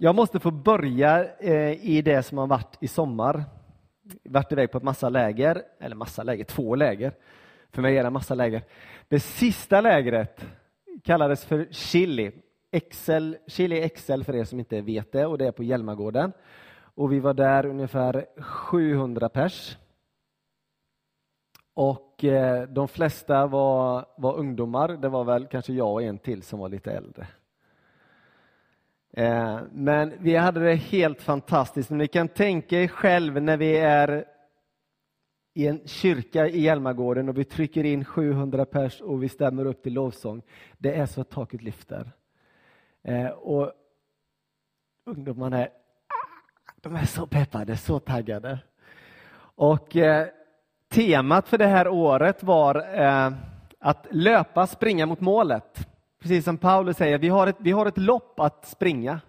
Jag måste få börja eh, i det som har varit i sommar. Varit iväg på ett massa läger, eller massa läger, två läger. För mig är det massa läger. Det sista lägret kallades för Chili. Excel, Chili Excel för er som inte vet det och det är på Hjälmagården. Och vi var där ungefär 700 pers. Och eh, de flesta var, var ungdomar. Det var väl kanske jag och en till som var lite äldre. Eh, men vi hade det helt fantastiskt. Ni kan tänka er själv när vi är i en kyrka i Hjälmagården och vi trycker in 700 pers och vi stämmer upp till lovsång. Det är så att taket lyfter. Eh, och ungdomarna är, ah, de är så peppade, så taggade. Och eh, temat för det här året var att löpa, springa mot målet. Precis som Paulus säger, vi har ett, vi har ett lopp att springa.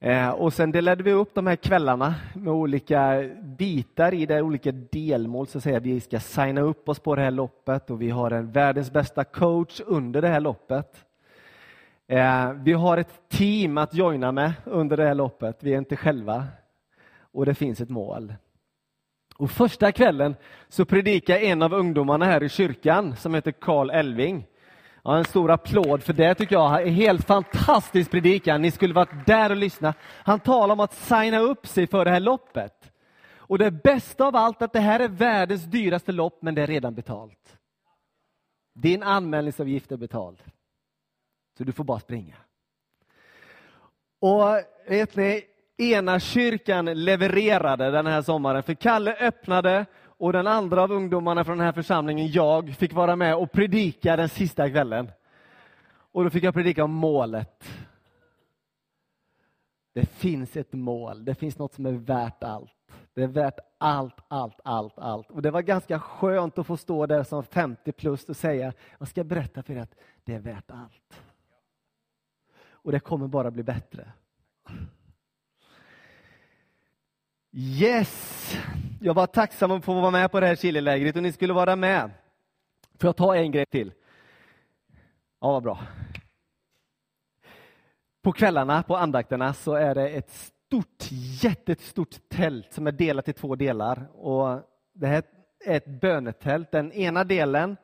Eh, och sen delade vi upp de här kvällarna med olika bitar i det, olika delmål. Så att säga. Vi ska signa upp oss på det här loppet och vi har en världens bästa coach under det här loppet. Eh, vi har ett team att joina med under det här loppet. Vi är inte själva. Och det finns ett mål. Och första kvällen så predikar en av ungdomarna här i kyrkan som heter Karl Elving. Ja, en stor applåd för det tycker jag är helt fantastisk predikan. Ni skulle varit där och lyssna. Han talar om att signa upp sig för det här loppet. Och det bästa av allt att det här är världens dyraste lopp, men det är redan betalt. Din anmälningsavgift är betald. Så du får bara springa. Och vet ni, ena kyrkan levererade den här sommaren, för Kalle öppnade och den andra av ungdomarna från den här församlingen, jag, fick vara med och predika den sista kvällen. Och då fick jag predika om målet. Det finns ett mål, det finns något som är värt allt. Det är värt allt, allt, allt, allt. Och det var ganska skönt att få stå där som 50 plus och säga, jag ska berätta för er att det är värt allt. Och det kommer bara bli bättre. Yes! Jag var tacksam att få vara med på det här Chilelägret och ni skulle vara med. Får jag ta en grej till? Ja, vad bra. På kvällarna, på andakterna, så är det ett stort, jättestort tält som är delat i två delar. Och det här är ett bönetält. Den ena delen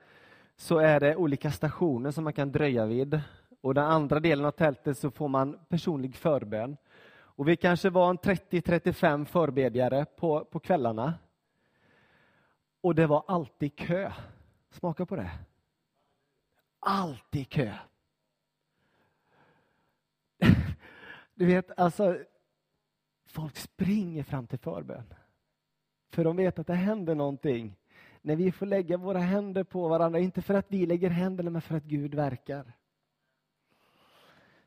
så är det olika stationer som man kan dröja vid. Och den andra delen av tältet så får man personlig förbön. Och vi kanske var en 30-35 förbedjare på, på kvällarna. Och det var alltid kö. Smaka på det. Alltid kö. Du vet, alltså, folk springer fram till förbön. För de vet att det händer någonting när vi får lägga våra händer på varandra. Inte för att vi lägger händerna, men för att Gud verkar.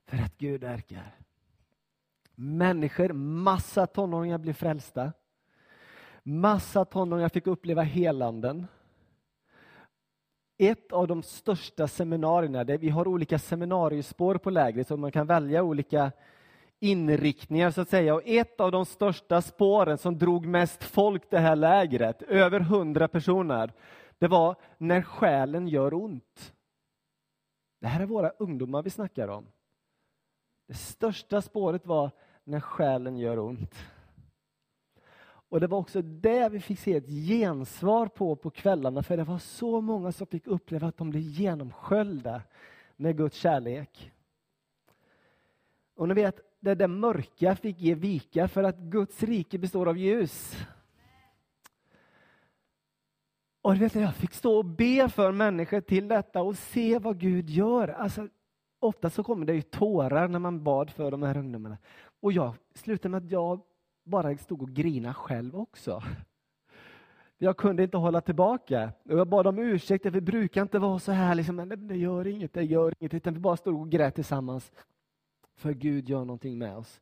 För att Gud verkar. Människor, massa tonåringar blev frälsta. Massa tonåringar fick uppleva helanden. Ett av de största seminarierna, där vi har olika seminariespår på lägret, så man kan välja olika inriktningar så att säga. Och ett av de största spåren som drog mest folk det här lägret, över hundra personer, det var när själen gör ont. Det här är våra ungdomar vi snackar om. Det största spåret var när själen gör ont. Och det var också det vi fick se ett gensvar på på kvällarna, för det var så många som fick uppleva att de blev genomsköljda med Guds kärlek. Och ni vet, det där mörka fick ge vika för att Guds rike består av ljus. Och vet, jag fick stå och be för människor till detta och se vad Gud gör. Alltså, ofta så kommer det ju tårar när man bad för de här ungdomarna. Och jag slutade med att jag bara stod och grina själv också. Jag kunde inte hålla tillbaka. Jag bad om ursäkt, vi brukar inte vara så här, liksom, men det gör inget, det gör inget, utan vi bara stod och grät tillsammans. För Gud gör någonting med oss.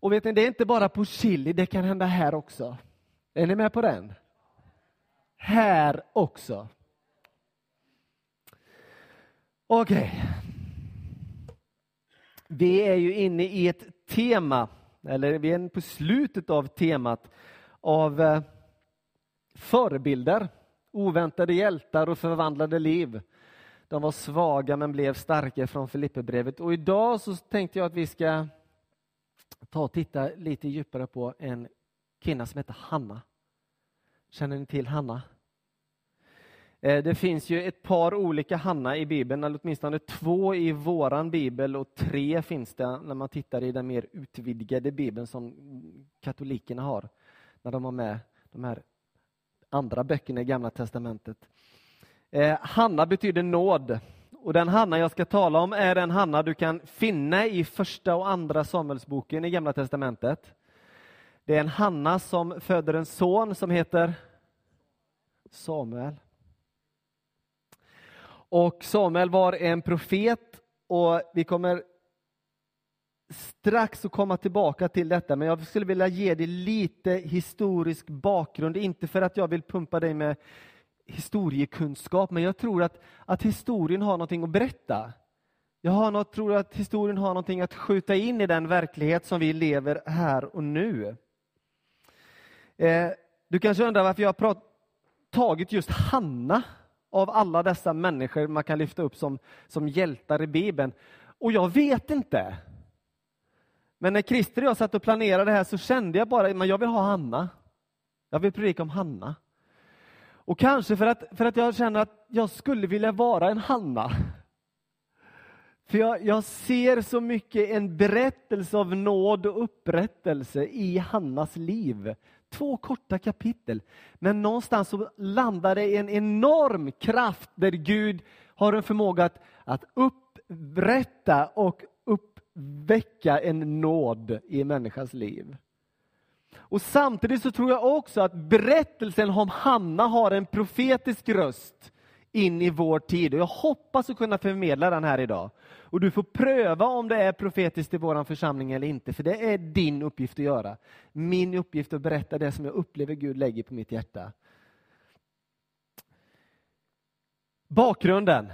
Och vet ni, det är inte bara på Chili, det kan hända här också. Är ni med på den? Här också. Okej. Okay. Vi är ju inne i ett tema, eller vi är på slutet av temat av eh, förebilder, oväntade hjältar och förvandlade liv. De var svaga men blev starka från Filipperbrevet. Och idag så tänkte jag att vi ska ta och titta lite djupare på en kvinna som heter Hanna. Känner ni till Hanna? Eh, det finns ju ett par olika Hanna i Bibeln, eller åtminstone två i våran bibel och tre finns det när man tittar i den mer utvidgade bibeln som katolikerna har, när de har med de här andra böckerna i Gamla testamentet. Eh, Hanna betyder nåd. Och den Hanna jag ska tala om är den Hanna du kan finna i första och andra Samuelsboken i Gamla testamentet. Det är en Hanna som föder en son som heter Samuel. Och Samuel var en profet och vi kommer strax att komma tillbaka till detta, men jag skulle vilja ge dig lite historisk bakgrund, inte för att jag vill pumpa dig med historiekunskap, men jag tror att, att historien har någonting att berätta. Jag har något, tror att historien har någonting att skjuta in i den verklighet som vi lever här och nu. Eh, du kanske undrar varför jag har tagit just Hanna av alla dessa människor man kan lyfta upp som, som hjältar i Bibeln. Och jag vet inte. Men när Christer och jag satt och planerade det här så kände jag bara att jag vill ha Hanna. Jag vill predika om Hanna. Och kanske för att, för att jag känner att jag skulle vilja vara en Hanna. För jag, jag, ser så mycket en berättelse av nåd och upprättelse i Hannas liv. Två korta kapitel, men någonstans så landar det i en enorm kraft där Gud har en förmåga att, att upprätta och uppväcka en nåd i en människas liv. Och Samtidigt så tror jag också att berättelsen om Hanna har en profetisk röst in i vår tid. Och jag hoppas att kunna förmedla den här idag. Och Du får pröva om det är profetiskt i vår församling eller inte, för det är din uppgift att göra. Min uppgift att berätta det som jag upplever Gud lägger på mitt hjärta. Bakgrunden,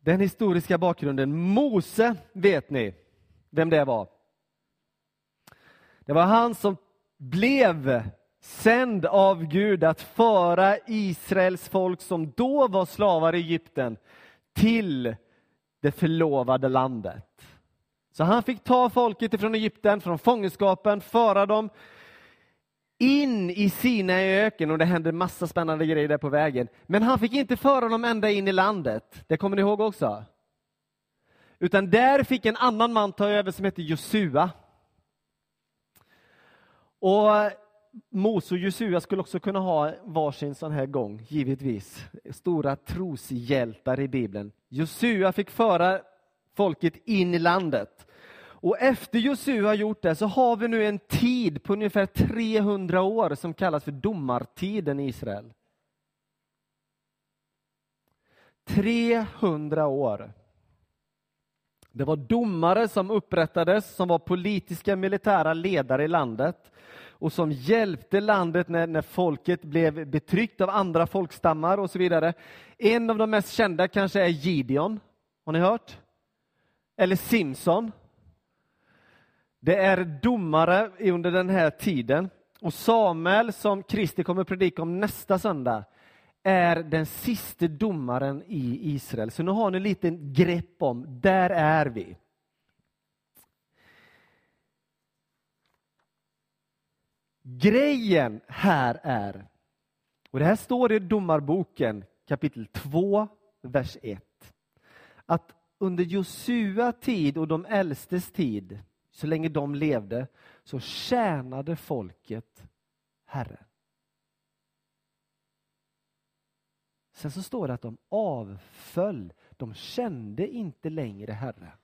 den historiska bakgrunden. Mose, vet ni vem det var? Det var han som blev sänd av Gud att föra Israels folk som då var slavar i Egypten till det förlovade landet. Så han fick ta folket ifrån Egypten, från fångenskapen, föra dem in i sina öken och det hände massa spännande grejer där på vägen. Men han fick inte föra dem ända in i landet. Det kommer ni ihåg också? Utan där fick en annan man ta över som hette Josua. Och Mose och Josua skulle också kunna ha varsin sån här gång, givetvis. Stora troshjältar i Bibeln. Josua fick föra folket in i landet. Och efter Josua gjort det så har vi nu en tid på ungefär 300 år som kallas för domartiden i Israel. 300 år. Det var domare som upprättades, som var politiska militära ledare i landet och som hjälpte landet när, när folket blev betryckt av andra folkstammar och så vidare. En av de mest kända kanske är Gideon. Har ni hört? Eller Simson. Det är domare under den här tiden. Och Samuel, som Kristi kommer att predika om nästa söndag, är den sista domaren i Israel. Så nu har ni lite grepp om, där är vi. Grejen här är, och det här står i Domarboken kapitel 2, vers 1, att under Josua tid och de äldstes tid, så länge de levde, så tjänade folket Herren. Sen så står det att de avföll, de kände inte längre Herren.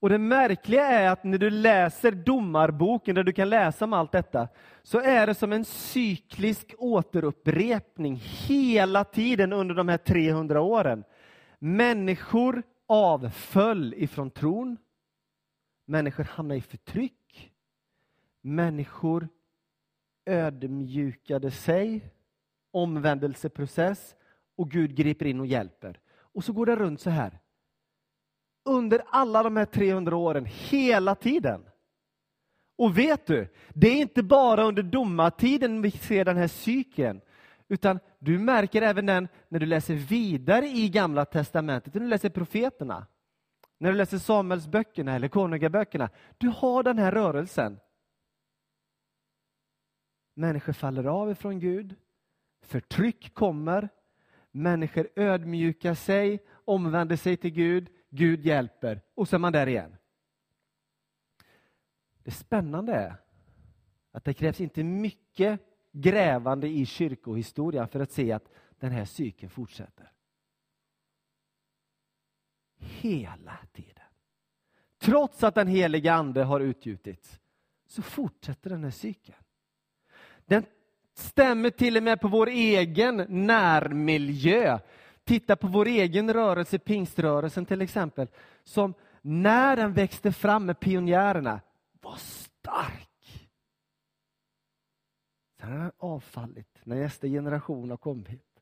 Och det märkliga är att när du läser domarboken, där du kan läsa om allt detta, så är det som en cyklisk återupprepning hela tiden under de här 300 åren. Människor avföll ifrån tron. Människor hamnade i förtryck. Människor ödmjukade sig, omvändelseprocess och Gud griper in och hjälper. Och så går det runt så här under alla de här 300 åren, hela tiden. Och vet du, det är inte bara under domartiden vi ser den här cykeln, utan du märker även den när du läser vidare i Gamla testamentet, när du läser profeterna. när du läser Samuelsböckerna eller Konungaböckerna. Du har den här rörelsen. Människor faller av ifrån Gud. Förtryck kommer. Människor ödmjukar sig, omvänder sig till Gud. Gud hjälper och så är man där igen. Det spännande är att det krävs inte mycket grävande i kyrkohistorien för att se att den här cykeln fortsätter. Hela tiden. Trots att den heliga ande har utgjutits så fortsätter den här cykeln. Den stämmer till och med på vår egen närmiljö. Titta på vår egen rörelse, pingströrelsen till exempel, som när den växte fram med pionjärerna var stark. Sen har den avfallit när nästa generation har kommit,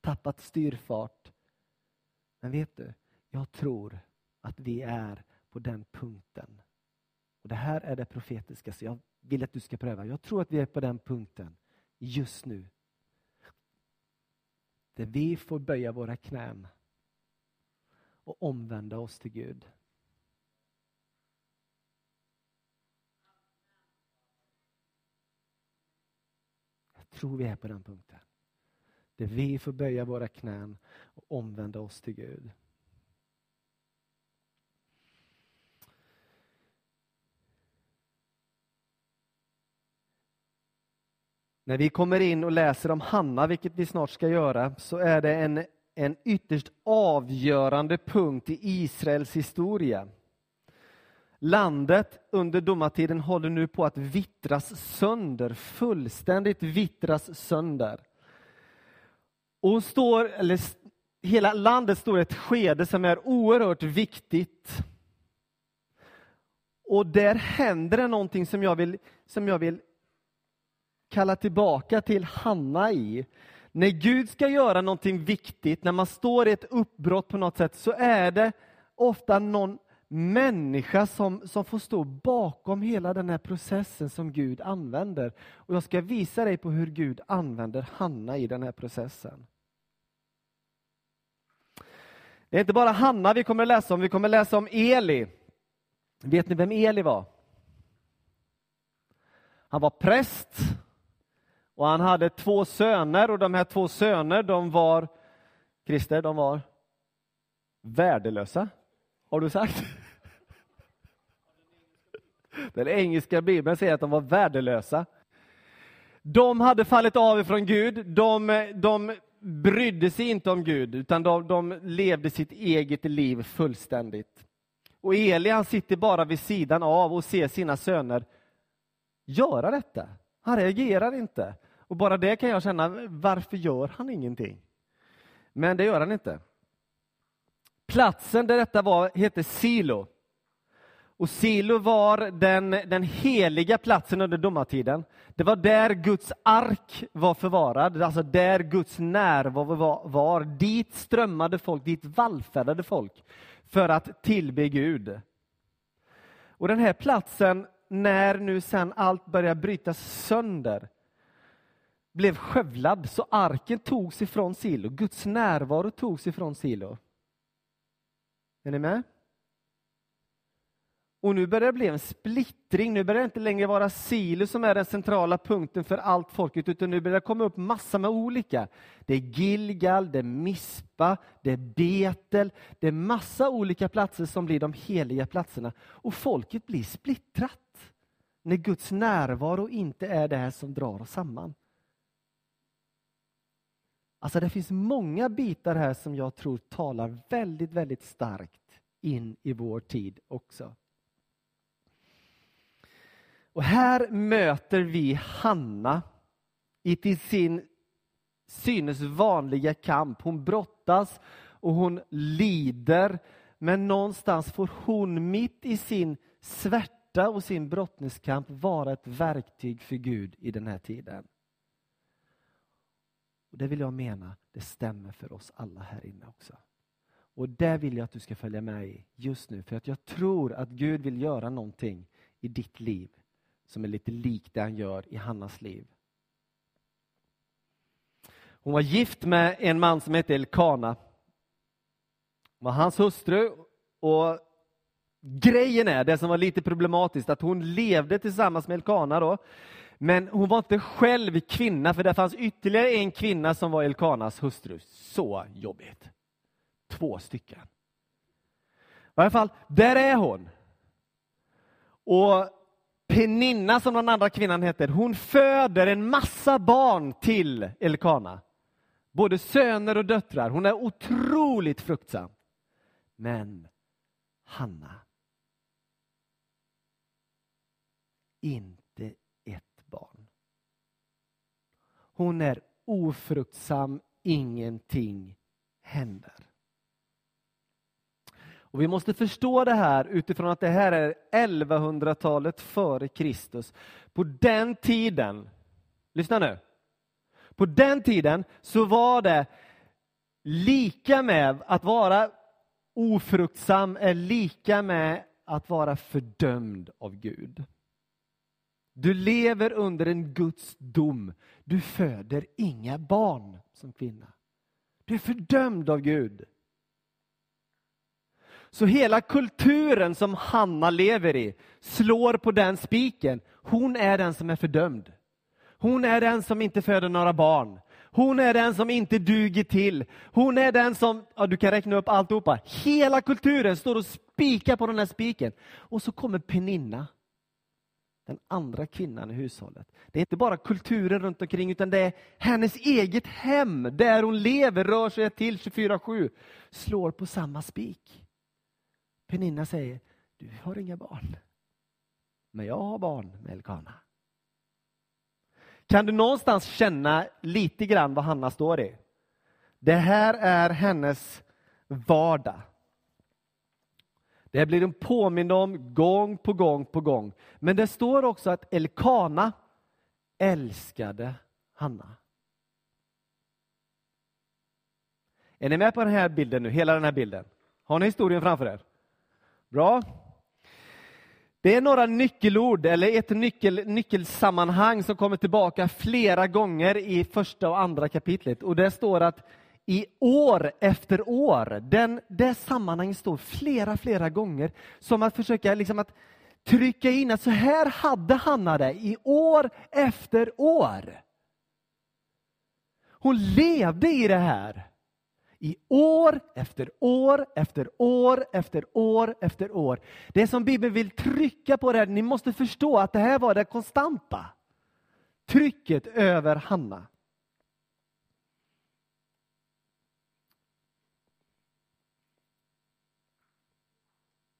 tappat styrfart. Men vet du, jag tror att vi är på den punkten. Och Det här är det profetiska, så jag vill att du ska pröva. Jag tror att vi är på den punkten just nu. Där vi får böja våra knän och omvända oss till Gud. Jag tror vi är på den punkten. Där vi får böja våra knän och omvända oss till Gud. När vi kommer in och läser om Hanna, vilket vi snart ska göra, så är det en, en ytterst avgörande punkt i Israels historia. Landet under domartiden håller nu på att vittras sönder, fullständigt vittras sönder. Och står, eller, hela landet står i ett skede som är oerhört viktigt. Och där händer det någonting som jag vill, som jag vill kalla tillbaka till Hanna i. När Gud ska göra någonting viktigt, när man står i ett uppbrott på något sätt, så är det ofta någon människa som, som får stå bakom hela den här processen som Gud använder. Och Jag ska visa dig på hur Gud använder Hanna i den här processen. Det är inte bara Hanna vi kommer att läsa om, vi kommer att läsa om Eli. Vet ni vem Eli var? Han var präst och han hade två söner och de här två söner de var, Christer, de var värdelösa. Har du sagt? Den engelska bibeln säger att de var värdelösa. De hade fallit av ifrån Gud. De, de brydde sig inte om Gud, utan de, de levde sitt eget liv fullständigt. Och Eli han sitter bara vid sidan av och ser sina söner göra detta. Han reagerar inte. Och bara det kan jag känna, varför gör han ingenting? Men det gör han inte. Platsen där detta var hette Silo. Och Silo var den, den heliga platsen under domartiden. Det var där Guds ark var förvarad, alltså där Guds närvaro var, var. Dit strömmade folk, dit vallfärdade folk för att tillbe Gud. Och den här platsen, när nu sen allt börjar brytas sönder, blev skövlad så arken togs ifrån Silo. Guds närvaro togs ifrån Silo. Är ni med? Och nu börjar det bli en splittring. Nu börjar det inte längre vara Silo som är den centrala punkten för allt folket, utan nu börjar det komma upp massor med olika. Det är Gilgal, det är Mispa, det är Betel, det är massa olika platser som blir de heliga platserna. Och folket blir splittrat när Guds närvaro inte är det här som drar oss samman. Alltså det finns många bitar här som jag tror talar väldigt, väldigt starkt in i vår tid också. Och här möter vi Hanna i till sin synes vanliga kamp. Hon brottas och hon lider, men någonstans får hon mitt i sin svärta och sin brottningskamp vara ett verktyg för Gud i den här tiden. Och Det vill jag mena, det stämmer för oss alla här inne också. Och det vill jag att du ska följa med i just nu, för att jag tror att Gud vill göra någonting i ditt liv som är lite likt det han gör i Hannas liv. Hon var gift med en man som hette Elkana. Hon var hans hustru och Grejen är, det som var lite problematiskt, att hon levde tillsammans med Elkana då, men hon var inte själv kvinna, för det fanns ytterligare en kvinna som var Elkanas hustru. Så jobbigt. Två stycken. I alla fall, där är hon. Och Peninna, som den andra kvinnan heter, hon föder en massa barn till Elkana. Både söner och döttrar. Hon är otroligt fruktsam. Men Hanna, inte ett barn. Hon är ofruktsam, ingenting händer. Och Vi måste förstå det här utifrån att det här är 1100-talet före Kristus. På den tiden, lyssna nu. På den tiden så var det lika med att vara ofruktsam är lika med att vara fördömd av Gud. Du lever under en Guds dom. Du föder inga barn som kvinna. Du är fördömd av Gud. Så hela kulturen som Hanna lever i slår på den spiken. Hon är den som är fördömd. Hon är den som inte föder några barn. Hon är den som inte duger till. Hon är den som, ja, du kan räkna upp alltihopa. Hela kulturen står och spikar på den här spiken. Och så kommer Peninna, den andra kvinnan i hushållet. Det är inte bara kulturen runt omkring utan det är hennes eget hem, där hon lever, rör sig till 24-7, slår på samma spik. Peninna säger, du har inga barn. Men jag har barn med Elkana. Kan du någonstans känna lite grann vad Hanna står i? Det här är hennes vardag. Det blir hon påmind om gång på gång på gång. Men det står också att Elkana älskade Hanna. Är ni med på den här bilden nu? Hela den här bilden? Har ni historien framför er? Bra. Det är några nyckelord eller ett nyckel, nyckelsammanhang som kommer tillbaka flera gånger i första och andra kapitlet. Och det står att i år efter år, den, det sammanhanget står flera, flera gånger som att försöka liksom att trycka in att så här hade Hanna det i år efter år. Hon levde i det här i år efter år efter år efter år efter år. Det som Bibeln vill trycka på det här, ni måste förstå att det här var det konstanta trycket över Hanna.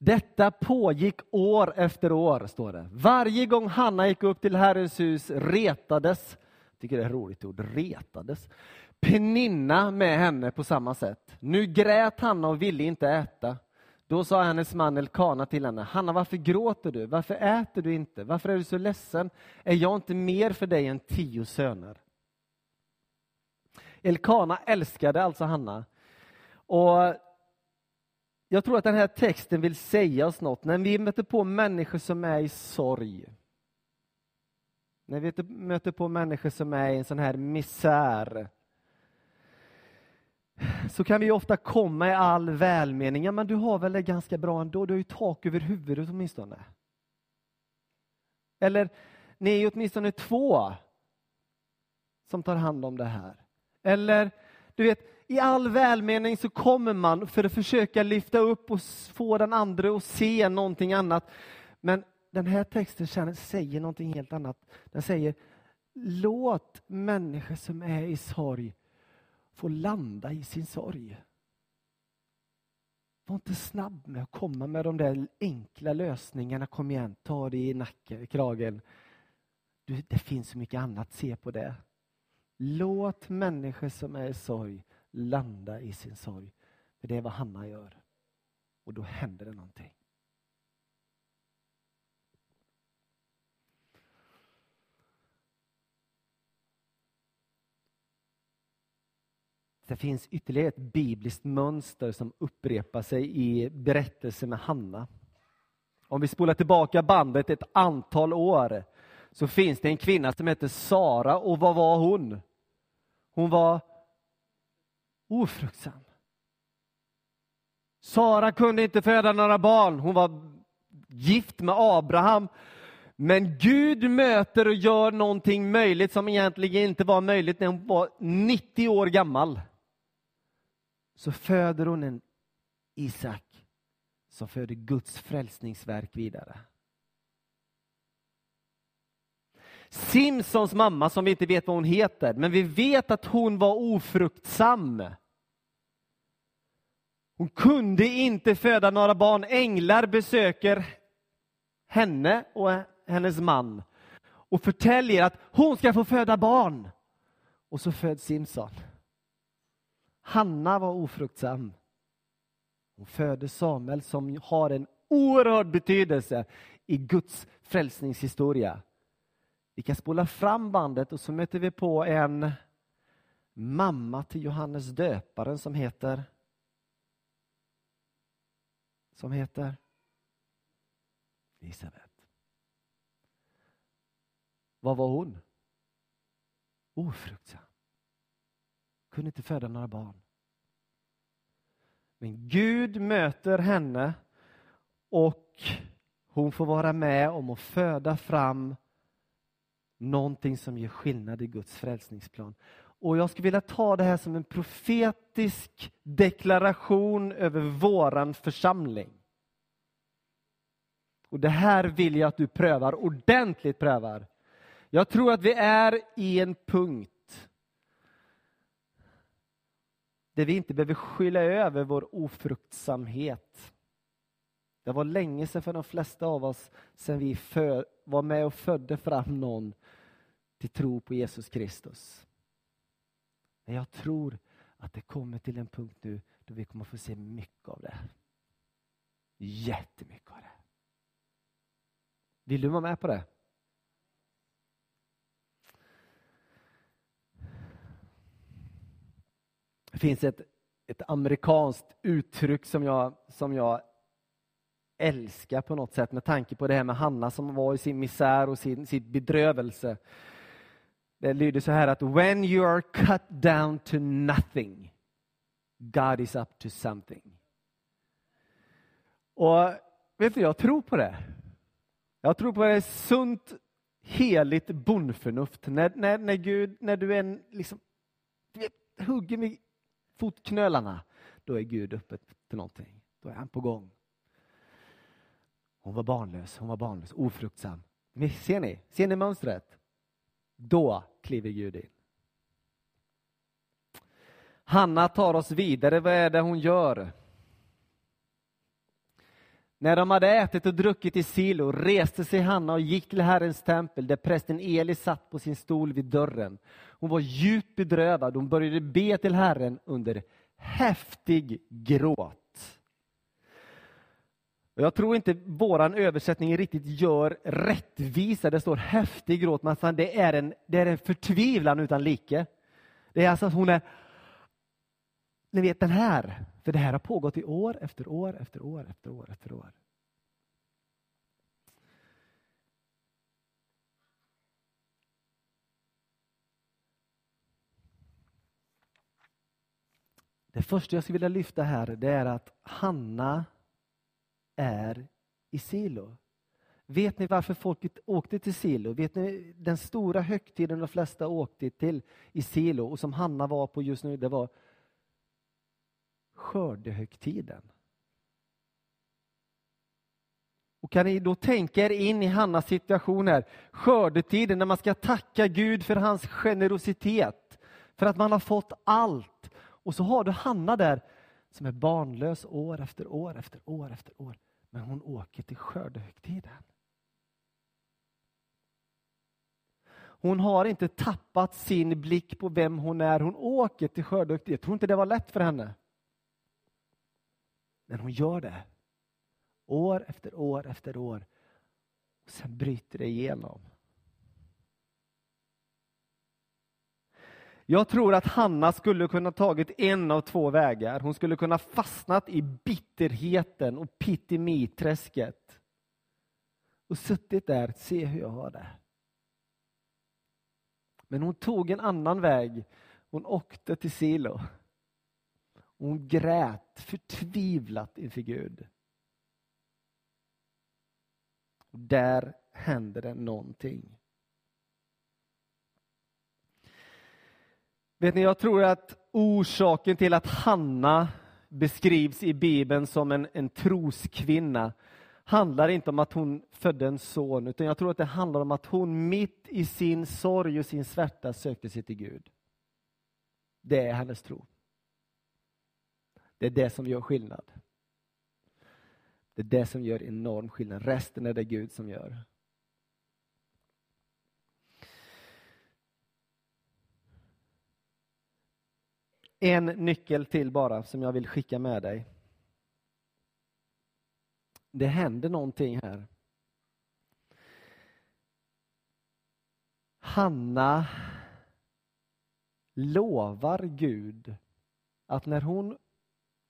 Detta pågick år efter år, står det. Varje gång Hanna gick upp till Herrens hus retades, jag tycker det är ett roligt ord, retades, Peninna med henne på samma sätt. Nu grät Hanna och ville inte äta. Då sa hennes man Elkana till henne, Hanna varför gråter du? Varför äter du inte? Varför är du så ledsen? Är jag inte mer för dig än tio söner? Elkana älskade alltså Hanna. Och jag tror att den här texten vill säga oss något. När vi möter på människor som är i sorg, när vi möter på människor som är i en sån här misär, så kan vi ofta komma i all välmening. Ja, men du har väl det ganska bra ändå, du har ju tak över huvudet åtminstone. Eller, ni är ju åtminstone två som tar hand om det här. Eller, du vet, i all välmening så kommer man för att försöka lyfta upp och få den andra att se någonting annat. Men den här texten säger någonting helt annat. Den säger, låt människor som är i sorg få landa i sin sorg. Var inte snabb med att komma med de där enkla lösningarna. Kom igen, ta det i nacken, kragen. Du, det finns så mycket annat, se på det. Låt människor som är i sorg landa i sin sorg. För det är vad Hanna gör. Och då händer det någonting. Det finns ytterligare ett bibliskt mönster som upprepar sig i berättelsen med Hanna. Om vi spolar tillbaka bandet ett antal år så finns det en kvinna som heter Sara och vad var hon? Hon var ofruktsam. Sara kunde inte föda några barn. Hon var gift med Abraham. Men Gud möter och gör någonting möjligt som egentligen inte var möjligt när hon var 90 år gammal. Så föder hon en Isak som föder Guds frälsningsverk vidare. Simpsons mamma, som vi inte vet vad hon heter, men vi vet att hon var ofruktsam. Hon kunde inte föda några barn. Änglar besöker henne och hennes man och förtäljer att hon ska få föda barn. Och så föds Simson. Hanna var ofruktsam. Hon föder Samuel som har en oerhörd betydelse i Guds frälsningshistoria. Vi kan spola fram bandet och så möter vi på en mamma till Johannes döparen som heter som heter Elisabet. Vad var hon? Ofruktsam. Kunde inte föda några barn. Men Gud möter henne och hon får vara med om att föda fram någonting som gör skillnad i Guds frälsningsplan. Och jag skulle vilja ta det här som en profetisk deklaration över våran församling. Och det här vill jag att du prövar, ordentligt prövar. Jag tror att vi är i en punkt där vi inte behöver skylla över vår ofruktsamhet. Det var länge sedan för de flesta av oss sedan vi för, var med och födde fram någon till tro på Jesus Kristus. Men jag tror att det kommer till en punkt nu då vi kommer få se mycket av det. Jättemycket av det. Vill du vara med på det? Det finns ett, ett amerikanskt uttryck som jag, som jag älska på något sätt med tanke på det här med Hanna som var i sin misär och sin, sin bedrövelse. Det lyder så här att when you are cut down to nothing, God is up to something. Och vet du, jag tror på det. Jag tror på det sunt, heligt bondförnuft. När, när, när Gud, när du är liksom, hugger med fotknölarna, då är Gud uppe till någonting. Då är han på gång. Hon var barnlös, hon var barnlös, ofruktsam. Men ser ni? Ser ni mönstret? Då kliver Gud in. Hanna tar oss vidare. Vad är det hon gör? När de hade ätit och druckit i Silo reste sig Hanna och gick till Herrens tempel där prästen Eli satt på sin stol vid dörren. Hon var djupt bedrövad. Hon började be till Herren under häftig gråt. Jag tror inte vår översättning riktigt gör rättvisa. Det står häftig gråt, men det är en, det är en förtvivlan utan like. Det är alltså att hon är... Ni vet den här, för det här har pågått i år efter år efter år efter år efter år. Det första jag skulle vilja lyfta här det är att Hanna är i Silo. Vet ni varför folket åkte till Silo? Vet ni den stora högtiden de flesta åkte till i Silo och som Hanna var på just nu, det var skördehögtiden. Och kan ni då tänka er in i Hannas situation här, skördetiden när man ska tacka Gud för hans generositet, för att man har fått allt. Och så har du Hanna där som är barnlös år efter år efter år efter år. Men hon åker till skördehögtiden. Hon har inte tappat sin blick på vem hon är. Hon åker till skördehögtiden. Jag tror inte det var lätt för henne. Men hon gör det. År efter år efter år. Och sen bryter det igenom. Jag tror att Hanna skulle kunna tagit en av två vägar. Hon skulle kunna fastnat i bitterheten och pittimiträsket. Och suttit där, se hur jag har det. Men hon tog en annan väg. Hon åkte till Silo. Hon grät förtvivlat inför Gud. Där händer det någonting. Vet ni, jag tror att orsaken till att Hanna beskrivs i Bibeln som en, en troskvinna handlar inte om att hon födde en son, utan jag tror att det handlar om att hon mitt i sin sorg och sin svärta sökte sig till Gud. Det är hennes tro. Det är det som gör skillnad. Det är det som gör enorm skillnad. Resten är det Gud som gör. En nyckel till bara som jag vill skicka med dig. Det händer någonting här. Hanna lovar Gud att när hon,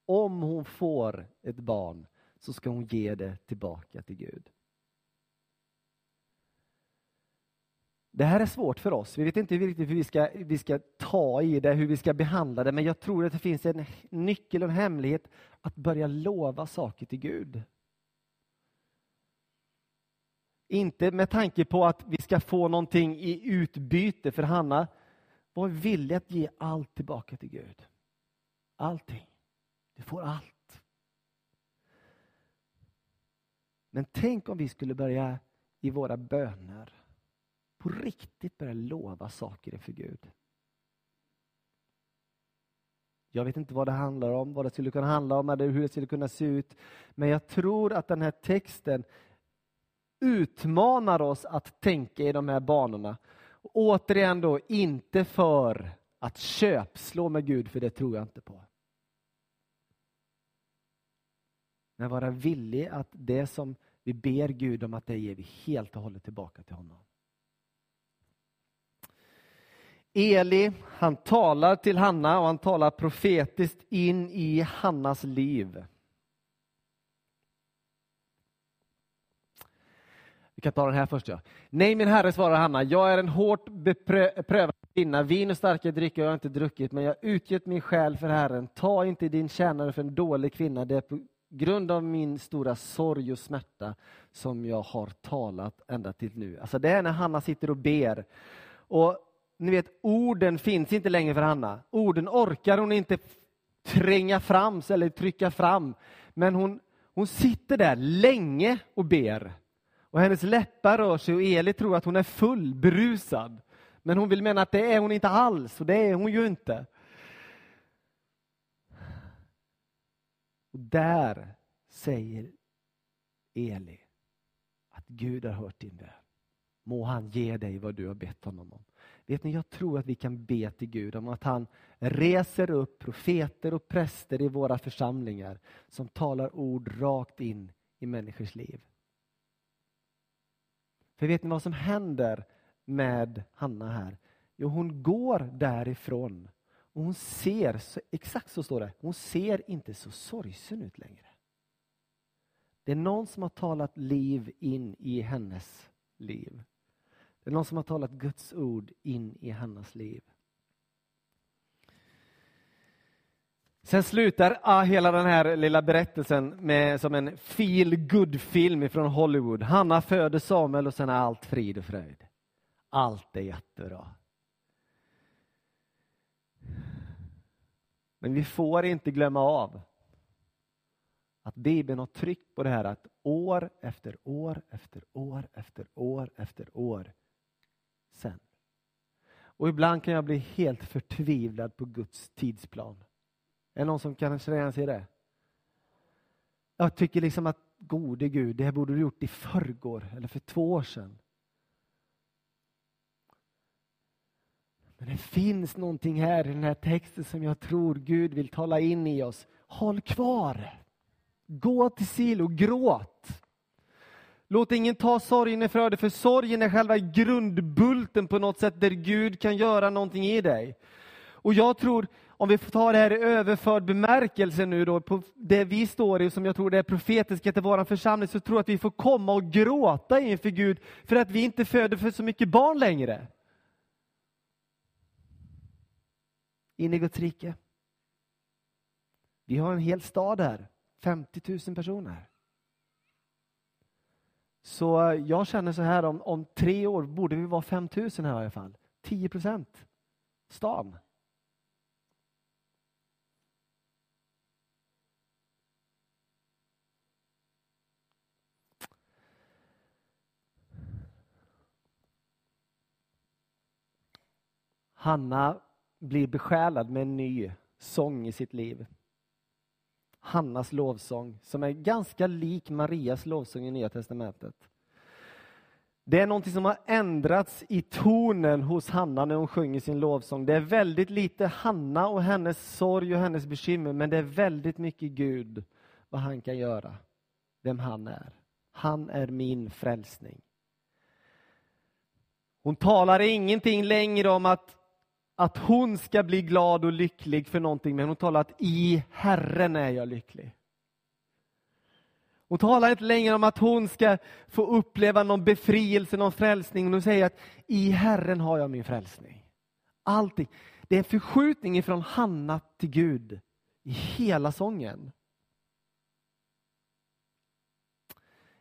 om hon får ett barn, så ska hon ge det tillbaka till Gud. Det här är svårt för oss. Vi vet inte riktigt hur vi ska, vi ska ta i det, hur vi ska behandla det, men jag tror att det finns en nyckel och en hemlighet att börja lova saker till Gud. Inte med tanke på att vi ska få någonting i utbyte, för Hanna var villig att ge allt tillbaka till Gud. Allting. Du får allt. Men tänk om vi skulle börja i våra böner på riktigt börja lova saker inför Gud. Jag vet inte vad det handlar om, vad det skulle kunna handla om eller hur det skulle kunna se ut. Men jag tror att den här texten utmanar oss att tänka i de här banorna. återigen då, inte för att köpslå med Gud, för det tror jag inte på. Men vara villig att det som vi ber Gud om, att det ger vi helt och hållet tillbaka till honom. Eli, han talar till Hanna och han talar profetiskt in i Hannas liv. Vi kan ta den här först. Ja. Nej, min herre, svarar Hanna, jag är en hårt beprövad kvinna. Vin och starka drycker har jag inte druckit, men jag har utgett min själ för Herren. Ta inte din tjänare för en dålig kvinna. Det är på grund av min stora sorg och smärta som jag har talat ända till nu. Alltså det är när Hanna sitter och ber. Och ni vet, orden finns inte längre för Hanna. Orden orkar hon inte tränga fram eller trycka fram. Men hon, hon sitter där länge och ber. Och hennes läppar rör sig och Eli tror att hon är full, berusad. Men hon vill mena att det är hon inte alls, och det är hon ju inte. Och där säger Eli att Gud har hört din bön. Må han ge dig vad du har bett honom om. Vet ni, jag tror att vi kan be till Gud om att han reser upp profeter och präster i våra församlingar som talar ord rakt in i människors liv. För vet ni vad som händer med Hanna här? Jo, hon går därifrån och hon ser, exakt så står det, hon ser inte så sorgsen ut längre. Det är någon som har talat liv in i hennes liv. Det är någon som har talat Guds ord in i Hannas liv. Sen slutar ah, hela den här lilla berättelsen med, som en feel good film från Hollywood. Hanna föder Samuel och sen är allt frid och fröjd. Allt är jättebra. Men vi får inte glömma av att Bibeln har tryckt på det här att år efter år efter år efter år efter år sen. Och ibland kan jag bli helt förtvivlad på Guds tidsplan. Är det någon som kan känna sig det? Jag tycker liksom att gode Gud, det här borde du gjort i förrgår eller för två år sedan. Men det finns någonting här i den här texten som jag tror Gud vill tala in i oss. Håll kvar! Gå till Silo, gråt! Låt ingen ta sorgen ifrån dig, för sorgen är själva grundbulten på något sätt där Gud kan göra någonting i dig. Och jag tror, om vi får ta det här i överförd bemärkelse nu då, på det vi står i, som jag tror det är profetiska till vår församling, så tror jag att vi får komma och gråta inför Gud för att vi inte föder för så mycket barn längre. In i Guds rike. Vi har en hel stad här, 50 000 personer. Så jag känner så här, om, om tre år borde vi vara 5 000 här i alla fall. 10 procent. Stan. Hanna blir besjälad med en ny sång i sitt liv. Hannas lovsång, som är ganska lik Marias lovsång i Nya Testamentet. Det är någonting som har ändrats i tonen hos Hanna när hon sjunger sin lovsång. Det är väldigt lite Hanna och hennes sorg och hennes bekymmer, men det är väldigt mycket Gud, vad han kan göra, vem han är. Han är min frälsning. Hon talar ingenting längre om att att hon ska bli glad och lycklig för någonting, men hon talar att i Herren är jag lycklig. Hon talar inte längre om att hon ska få uppleva någon befrielse, någon frälsning. Hon säger att i Herren har jag min frälsning. Allting. Det är en förskjutning ifrån Hanna till Gud i hela sången.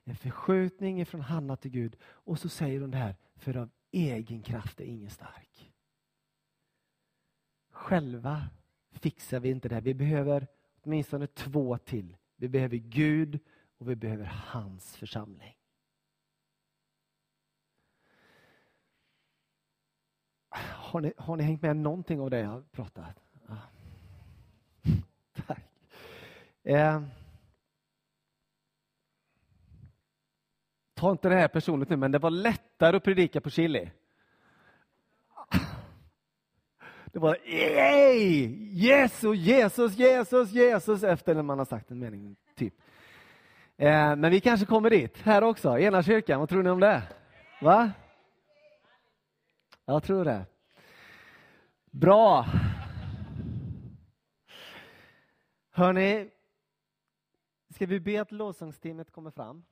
En förskjutning ifrån Hanna till Gud. Och så säger hon det här, för av egen kraft är ingen stark. Själva fixar vi inte det här. Vi behöver åtminstone två till. Vi behöver Gud och vi behöver hans församling. Har ni, har ni hängt med någonting av det jag har pratat? Ja. Tack. Eh. Ta inte det här personligt nu, men det var lättare att predika på chili. Det var yay! Och Jesus, Jesus, Jesus efter när man har sagt en mening. typ. Eh, men vi kanske kommer dit här också, ena kyrkan. Vad tror ni om det? Va? Jag tror det. Bra. Hörni, ska vi be att lovsångsteamet kommer fram?